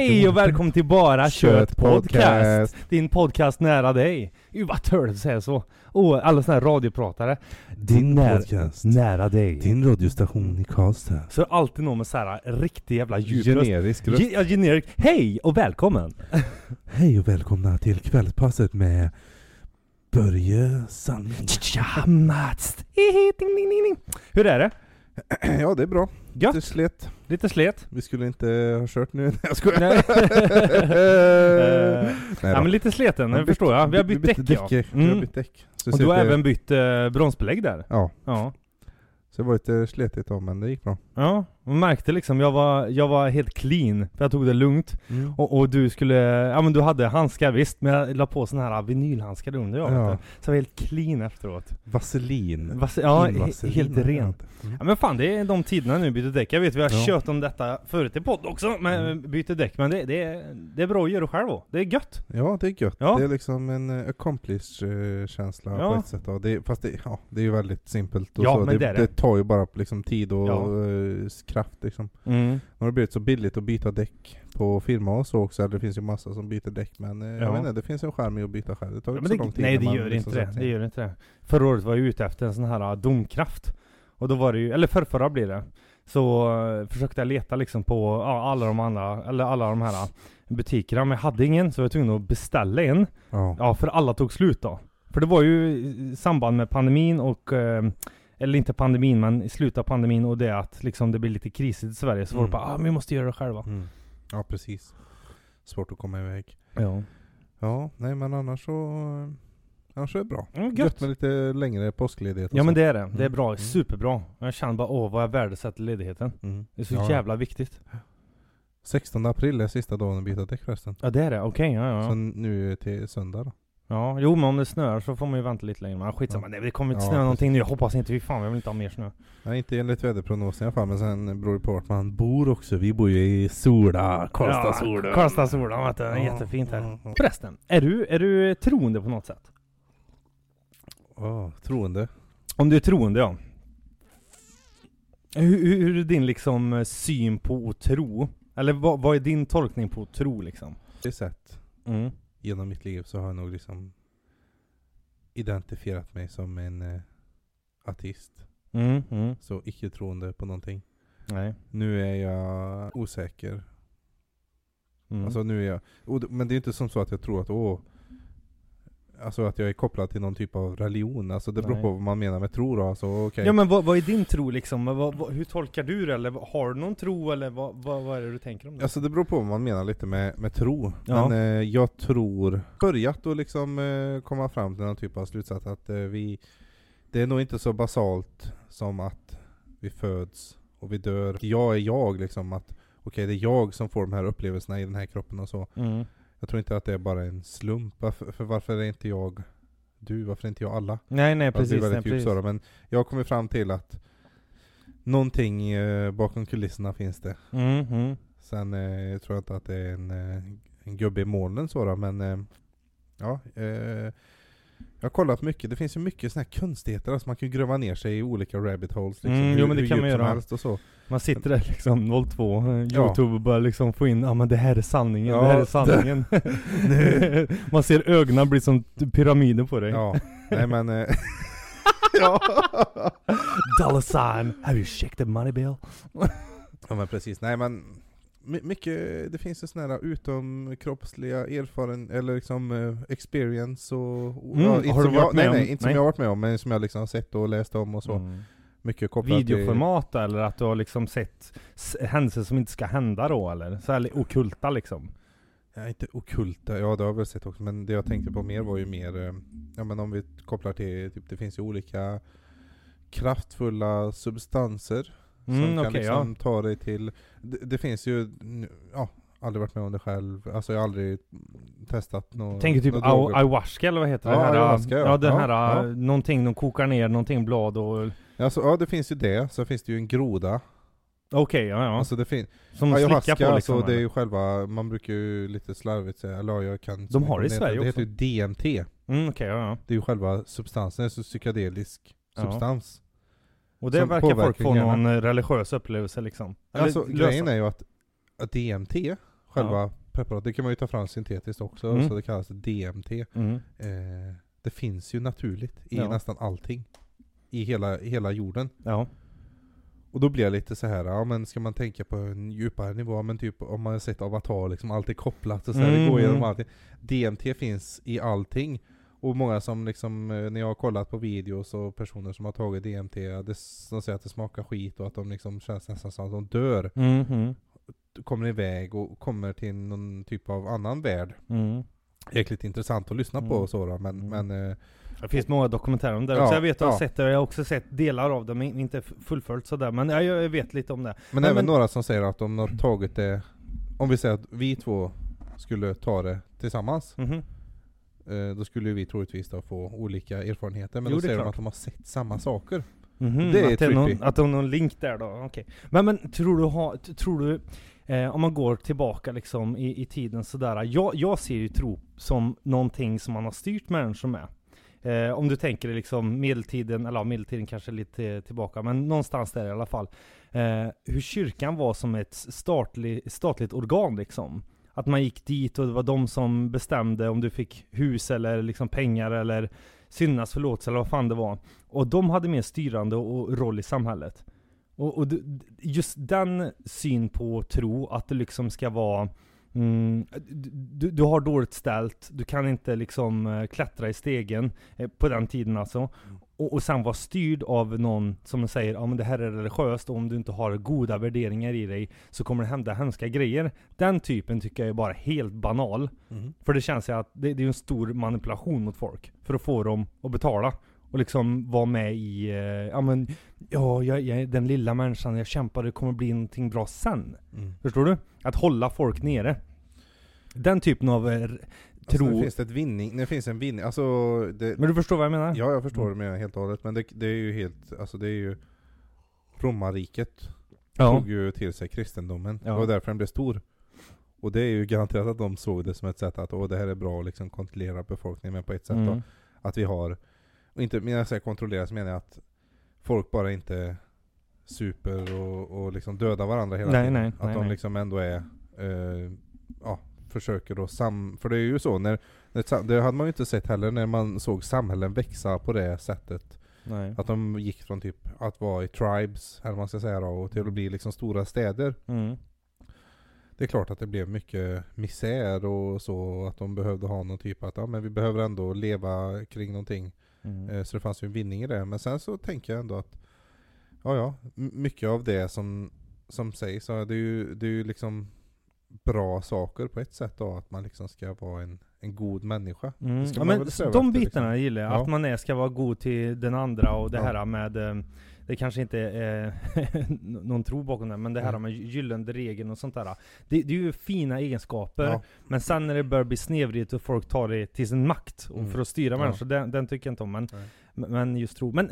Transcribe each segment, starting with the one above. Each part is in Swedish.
Hej och välkommen till Bara Kött Podcast! Din podcast nära dig. Gud vad törligt att säga så. Och alla såna här radiopratare. Din När- podcast. Nära dig. Din radiostation i Karlstad. Så alltid någon med så här riktig jävla djup. Generisk röst. Ge- Ja, generic. Hej och välkommen! Hej och välkomna till kvällspasset med Börje Sandling. Hur är det? Ja det är bra. Gött? Lite slet. Lite slet? Vi skulle inte ha kört nu. Jag skojar. Nej. Eh, Nej ja då. men lite sleten, Ja, det förstår jag. Vi har bytt vi däck ja. däck, Vi har Mm. bytt däck. Så Och du har även bytt eh, bromsbelägg där. Ja, Ja. så det var lite sletigt då men det gick bra. Ja, man märkte liksom, jag var, jag var helt clean, för jag tog det lugnt. Och, och du skulle, ja men du hade handskar visst, men jag la på såna här vinylhandskar under jag Ja. du. Så jag var helt clean efteråt. Vaselin. Vas- ja, vaselin. helt ren. Mm. Ja men fan det är de tiderna nu byter däck. Jag vet vi har Ja. kört om detta förut i podd också, men Mm. byter däck. Men det, det, är, det är bra att göra själv då. Det är gött. Ja det är gött. Ja. Det är liksom en accomplished eh, känsla Ja. på ett sätt. då. Det, fast det, ja, det är ju väldigt simpelt och Ja, så. men det, det det. tar ju bara liksom tid och eh, kraft liksom. Mm. Nu har det blivit så billigt att byta däck på firma och så också. Det finns ju massa som byter däck men eh, Ja. jag vet inte, det finns en charm i att byta själv. Det tar Ja, inte så lång tid. nej det gör liksom inte det. Det gör inte det. Förra året var jag ute efter en sån här uh, domkraft. Och då var det ju, eller förrförra blir det. Så uh, försökte jag leta liksom på ja, alla de andra, eller alla de här uh, butikerna. Men jag hade ingen så jag var tvungen att beställa en. Ja. Ja, för alla tog slut då. För det var ju i samband med pandemin och eh, eller inte pandemin, men i slutet av pandemin och det att liksom det blir lite krisigt i Sverige. Så var det Mm. bara ah, vi måste göra det själva. Mm. ja precis. Svårt att komma iväg. Ja. Ja, nej men annars så Annars är det bra. Mm, Gött gött. med lite längre påskledighet och Ja men så. det är det. Det är Mm. bra. Mm. Superbra. Jag känner bara åh vad jag värdesätter ledigheten. Mm. Det är så Ja. jävla viktigt. 16 april är sista dagen att byta däck förresten. Ja det är det. Okej, ja Så ja. nu till söndag då. Ja, jo men om det snöar så får man ju vänta lite längre. Men skitsamma. Ja. Nej det kommer inte Ja, snöa någonting precis. nu. Jag hoppas inte. Fy fan jag vill inte ha mer snö. Nej, inte enligt väderprognosen i alla fall, men sen beror det på vart man bor också. Vi bor ju i Sola, Karlstad Sola. Ja, Karlstad Sola vet du. Ja, jättefint här. ja, ja. Förresten, är du, är du troende på något sätt? Åh, troende. Om du är troende ja. Hur, hur är din liksom syn på tro? Eller vad, vad är din tolkning på tro liksom? Det är sett Mm. Genom mitt liv så har jag nog liksom identifierat mig som en eh, ateist. Mm, mm. Så icke-troende på någonting. Nej. Nu är jag osäker. Mm. Alltså nu är jag, men det är inte som så att jag tror att åh Alltså att jag är kopplad till någon typ av religion, alltså det beror Nej. på vad man menar med tro då, alltså okej Ja men vad, vad är din tro liksom? Vad, vad, hur tolkar du det? Eller har du någon tro eller vad, vad, vad är det du tänker om det? Alltså det beror på vad man menar lite med, med tro. Ja. Men eh, jag tror, börjat att liksom eh, komma fram till någon typ av slutsats att eh, vi Det är nog inte så basalt som att vi föds och vi dör. Jag är jag liksom, att okej det är jag som får de här upplevelserna i den här kroppen och så. Mm. Jag tror inte att det är bara en slump. Varför, för varför är inte jag du? Varför är inte jag alla? Nej nej precis. det är nej, väldigt djupt precis. men jag kommit fram till att Någonting eh, bakom kulisserna finns det. Mm, mm. Sen eh, tror jag inte att det är en, eh, en gubbe i molnen så då, men eh, ja. Eh, jag har kollat mycket, det finns ju mycket sådana här konstigheter, alltså man kan ju gräva ner sig i olika rabbit holes liksom, Mm, hur, jo, men det kan man göra. och så. Man sitter där liksom 02, eh, Ja. youtube och bara liksom få in, ja men det här är sanningen, Ja, det här är sanningen. Man ser ögonen bli som pyramider på dig. Ja, nej men eh, ja. Dollar sign, have you checked the money bill? ja men precis, nej men mycket, det finns ju sådana här utomkroppsliga erfaren eller liksom eh, experience och, Mm, ja, har du som varit jag, med nej, om- nej, inte som nej. jag har varit med om, men som jag liksom har sett och läst om och så. Mm. Mycket kopplat till Videoformat eller att du har liksom sett händelser som inte ska hända då eller? Så här okulta liksom? Ja, inte okulta, ja det har jag väl sett också, men det jag tänkte på mer var ju mer, eh, ja men om vi kopplar till, typ, det finns ju olika kraftfulla substanser Mm, som kan liksom ta dig till, det, det finns ju, ja, aldrig varit med om det själv, alltså jag har aldrig testat något Tänker typ droger. ayahuasca eller vad heter Ja, det här? ayahuasca, ja. ja den Ja, här, ja. någonting de kokar ner, någonting blad och... Alltså, ja det finns ju det, så finns det ju en groda, Okej, ja ja. alltså det finns, som ayahuasca slickar på liksom? alltså det är ju själva, man brukar ju lite slarvigt säga, eller ja, jag kan De har det i Sverige Det heter ju DMT, Mm, okej, ja ja. det är ju själva substansen, alltså psykedelisk Ja. substans Och det verkar folk få någon religiös upplevelse liksom? Eller Alltså lösa. grejen är ju att, att DMT själva preparatet. Det kan man ju ta fram syntetiskt också, Mm. så det kallas DMT. Mm. Eh, det finns ju naturligt i Ja. nästan allting. I hela, hela jorden. Ja. Och då blir jag lite så här, ja men ska man tänka på en djupare nivå, men typ om man har sett Avatar, liksom allt är kopplat och så här, det går igenom allting. DMT finns i allting. Och många som liksom, eh, när jag har kollat på videos och personer som har tagit DMT, det, de säger att det smakar skit och att de liksom känns nästan som att de dör. Mhm. Kommer iväg och kommer till någon typ av annan värld. Mm. Jäkligt intressant att lyssna på Mm. och så då, men, Mm. men eh, Det finns många dokumentärer om det Ja, också. Jag vet att jag har ja. sett det, jag har också sett delar av det, men inte fullföljt sådär. Men jag, jag vet lite om det. Men Nej, även men- några som säger att de har tagit det, om vi säger att vi två skulle ta det tillsammans, Mhm. Eh, då skulle vi troligtvis då få olika erfarenheter. Men Jo, då säger de att de har sett samma saker. Mhm, Det är att, det är någon, att det är någon link där då, okej. Men, men tror du, ha, tror du eh, om man går tillbaka liksom i, i tiden sådär. Jag, jag ser ju tro som någonting som man har styrt människor med. Eh, om du tänker dig liksom medeltiden, eller ja, medeltiden kanske lite tillbaka, men någonstans där i alla fall. Eh, hur kyrkan var som ett statlig, statligt organ liksom. Att man gick dit och det var de som bestämde om du fick hus eller liksom pengar eller syndas förlåtelse eller vad fan det var. Och de hade mer styrande och roll i samhället. Och, och just den syn på tro, att det liksom ska vara Mm, du, du har dåligt ställt, du kan inte liksom eh, klättra i stegen eh, på den tiden alltså. Mm. Mm. Och, och sen vara styrd av någon som säger ja men det här är religiöst och om du inte har goda värderingar i dig så kommer det hända hemska grejer. Den typen tycker jag är bara helt banal. För det känns ju att det, det är en stor manipulation mot folk. För att få dem att betala. Och liksom vara med i, eh, ja men, ja jag, jag den lilla människan, jag kämpar, det kommer bli någonting bra sen. Mm. Förstår du? Att hålla folk nere. Den typen av eh, Alltså, nu finns det ett vinning, det finns en vinning, alltså det, men du förstår vad jag menar? Ja jag förstår Mm. det med helt och hållet, men det, det är ju helt, alltså det är ju Romarriket Ja. tog ju till sig kristendomen, Ja. det var därför den blev stor. Och det är ju garanterat att de såg det som ett sätt att, åh det här är bra att liksom kontrollera befolkningen, men på ett sätt då, Mm. att vi har, och inte, när jag säger kontrollera så menar jag att folk bara inte super och, och liksom dödar varandra hela Nej, tiden. nej, att nej, de liksom ändå är, eh, ja, försöker då sam... För det är ju så, när, när, det hade man ju inte sett heller när man såg samhällen växa på det sättet. Nej. Att de gick från typ att vara i tribes, eller man ska säga då, och till att bli liksom stora städer. Mm. Det är klart att det blev mycket misär och så, att de behövde ha någon typ att, ja men vi behöver ändå leva kring någonting. Mm. Eh, Så det fanns ju en vinning i det. Men sen så tänker jag ändå att, ja ja, mycket av det som, som sägs, det är ju, det är ju liksom bra saker på ett sätt då, att man liksom ska vara en, en god människa. Mm. Ja, men de bitarna liksom. gillar jag. Ja. Att man är, ska vara god till den andra och det Ja. här med eh, det kanske inte är någon tro bakom det, men det här Mm. med gyllene regeln och sånt där. Det, det är ju fina egenskaper, Ja. men sen när det börjar bli snedvridet och folk tar det till sin makt och Mm. för att styra Ja. människor, den, den tycker jag inte om. Men, Nej. men just tro. Men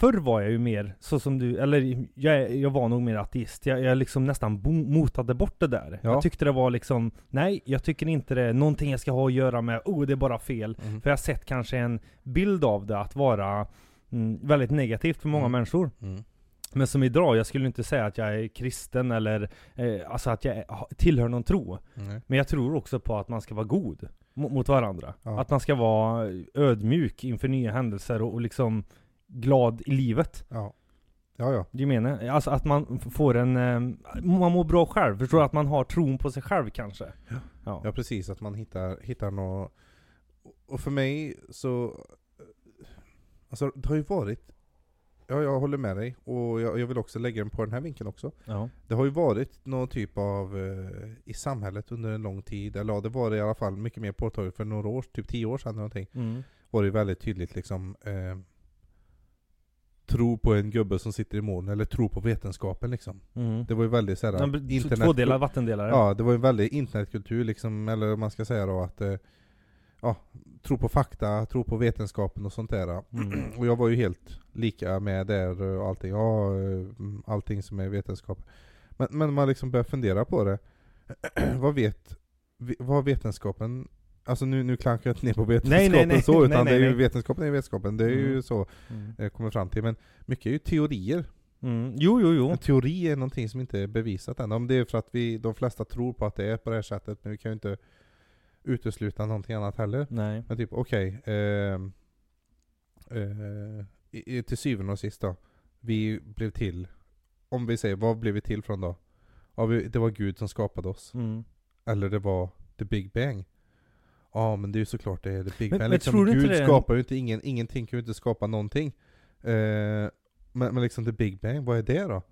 Förr var jag ju mer så som du, eller jag, jag var nog mer ateist. Jag, jag liksom nästan bo, motade bort det där. Ja. Jag tyckte det var liksom, nej jag tycker inte det är någonting jag ska ha att göra med, oh det är bara fel. Mm. För jag har sett kanske en bild av det att vara mm, väldigt negativt för många Mm. människor. Mm. Men som idag, jag skulle inte säga att jag är kristen eller eh, alltså att jag tillhör någon tro. Nej. Men jag tror också på att man ska vara god mot, mot varandra. Ja. Att man ska vara ödmjuk inför nya händelser och, och liksom glad i livet. Ja. Ja, ja. Du menar? Alltså att man får en, eh, man mår bra själv. Förstår du? Att man har tron på sig själv kanske. Ja. Ja precis, att man hittar, hittar något Och för mig så Alltså det har ju varit Ja jag håller med dig, och jag, jag vill också lägga den på den här vinkeln också Ja. Det har ju varit någon typ av eh, i samhället under en lång tid, eller ja, det var det i alla fall mycket mer påtagligt för några år, typ tio år sedan eller någonting Mm. Var det ju väldigt tydligt liksom eh, Tro på en gubbe som sitter i moln, eller tro på vetenskapen liksom Mm. Det var ju väldigt såhär Ja, men t- Två delar vattendelare. Ja, det var ju väldigt internetkultur liksom, eller man ska säga då att eh, Ja, tro på fakta, tro på vetenskapen och sånt där. Mm. Och jag var ju helt lika med där och allting, ja, eh, allting som är vetenskap. Men, men man liksom börjar fundera på det. vad vet, ve- vad vetenskapen Alltså nu, nu klankar jag inte ner på vetenskapen nej, nej. så, utan Nej, nej, det är ju nej. vetenskapen är vetenskapen, det är ju Mm. så Mm. jag kommer fram till. Men mycket är ju teorier. Mm. Jo, jo, jo. En teori är någonting som inte är bevisat än. Om det är för att vi, de flesta tror på att det är på det här sättet, men vi kan ju inte utesluta någonting annat heller. Nej. Men typ, okej. ehm, eh, i- till syvende och sist då. Vi blev till. Om vi säger, vad blev vi till från då? Ja, vi, det var Gud som skapade oss. Mm. Eller det var the big bang. Ja men det är ju såklart det är the big Men- bang. men Liksom, Gud det skapar ju inte ingen, ingenting kan ju inte skapa någonting. Eh, men, men liksom the big bang, vad är det då?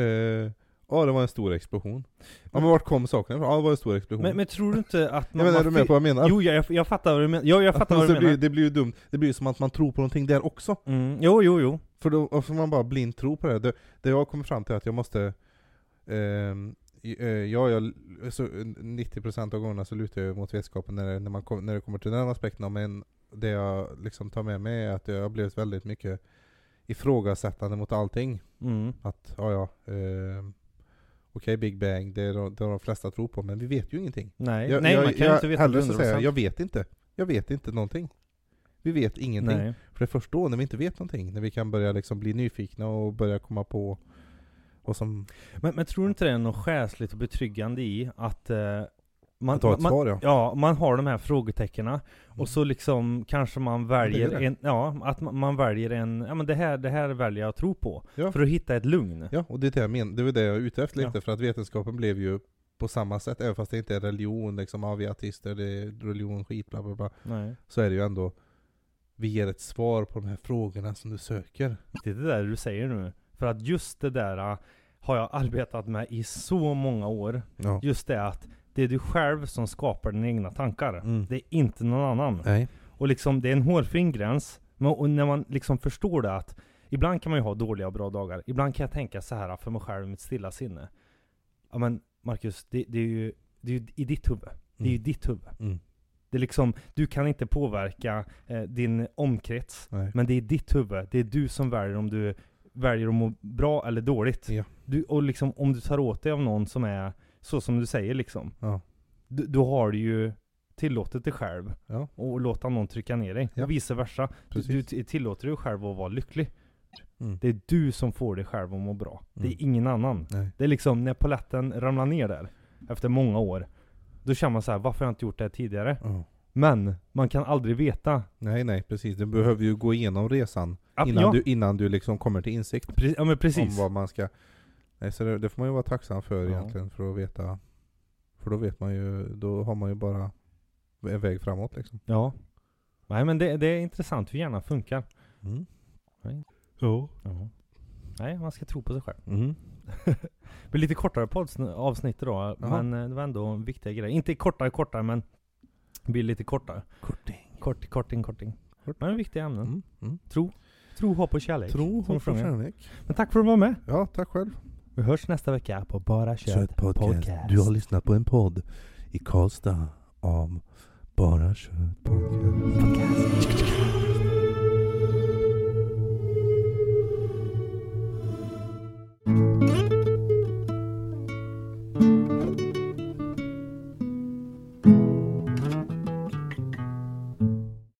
Eh, Ja det var en stor explosion. Ja men vart kom saken ifrån? Ja det var en stor explosion. Men, men tror du inte att jag menar, är du med på vad jag menar? Jo, jag, jag, fattar vad du menar. Jo, jag fattar vad Alltså, du det, blir, menar. det blir ju dumt, det blir ju som att man tror på någonting där också. Mm. Jo, jo, jo. För då får man bara blint tro på det. Det, det jag kommit fram till är att jag måste eh, Ja, jag, så 90% av gångerna så lutar jag mot vetskapen när det, när, man kom, när det kommer till den aspekten. Men det jag liksom tar med mig är att jag har blivit väldigt mycket ifrågasättande mot allting. Mm. Att, ja ja, ehm, okej Big Bang, det är de, det är de flesta tror på, men vi vet ju ingenting. Nej, Jag, nej jag, man kan jag, inte veta hellre det så säger jag, 100%. jag vet inte. Jag vet inte någonting. Vi vet ingenting. Nej. För det är först då, när vi inte vet någonting, när vi kan börja liksom bli nyfikna och börja komma på vad som... Men, men tror du inte det är något själsligt och betryggande i att eh, man, att ha ett man, svar ja. Ja, man har de här frågetecknen och så liksom kanske man väljer en, ja, att man, man väljer en, ja men det här, det här väljer jag att tro på. Ja. För att hitta ett lugn. Ja, och det är det jag menar. Det var det jag är ute efter Ja. lite, för att vetenskapen blev ju på samma sätt, även fast det inte är religion liksom, ja vi är artister, det är religion, skit, bla bla bla. Nej. Så är det ju ändå, vi ger ett svar på de här frågorna som du söker. Det är det där du säger nu. För att just det där äh, har jag arbetat med i så många år. Ja. Just det att det är du själv som skapar dina egna tankar. Mm. Det är inte någon annan. Nej. Och liksom det är en hårfin gräns. Men och när man liksom förstår det att Ibland kan man ju ha dåliga och bra dagar. Ibland kan jag tänka så här för mig själv i mitt stilla sinne. Ja men Marcus, det, det är ju det är ju i ditt huvud. Det är ju Mm. ditt huvud. Mm. Det är liksom, du kan inte påverka eh, din omkrets. Nej. Men det är ditt huvud. Det är du som väljer om du väljer att må bra eller dåligt. Ja. Du, och liksom om du tar åt dig av någon som är så som du säger liksom. Ja. d- Då har du ju tillåtit dig själv Ja. och låta någon trycka ner dig. Ja. Och vice versa. Du, du tillåter dig själv att vara lycklig. Mm. Det är du som får dig själv att må bra. Det Mm. är ingen annan. Nej. Det är liksom när poletten ramlar ner där, efter många år. Då känner man så här: varför har jag inte gjort det här tidigare? Ja. Men, man kan aldrig veta. Nej nej, precis. Du behöver ju gå igenom resan innan, ja, du, innan du liksom kommer till insikt. pre- ja men precis. Om vad man ska... Nej, så det, det får man ju vara tacksam för Ja. egentligen, för att veta... För då vet man ju, då har man ju bara en väg framåt liksom. Ja. Nej men det, det är intressant hur hjärnan funkar. Mm. Nej. Ja. Ja. Nej, man ska tro på sig själv. Mm. Det blir lite kortare avsnitt idag, Jaha. men eh, det var ändå viktiga grejer. Inte kortare kortare, men det blir lite kortare. Korting. Kort, korting, korting. Men viktiga ämnen. Mm. Mm. Tro. Tro, hopp och kärlek. Tro, hopp och kärlek. Men tack för att du var med. Ja, tack själv. Vi hörs nästa vecka på Bara Kött Podcast. Du har lyssnat på en podd i Karlstad av Bara Kött Podcast. Podcast.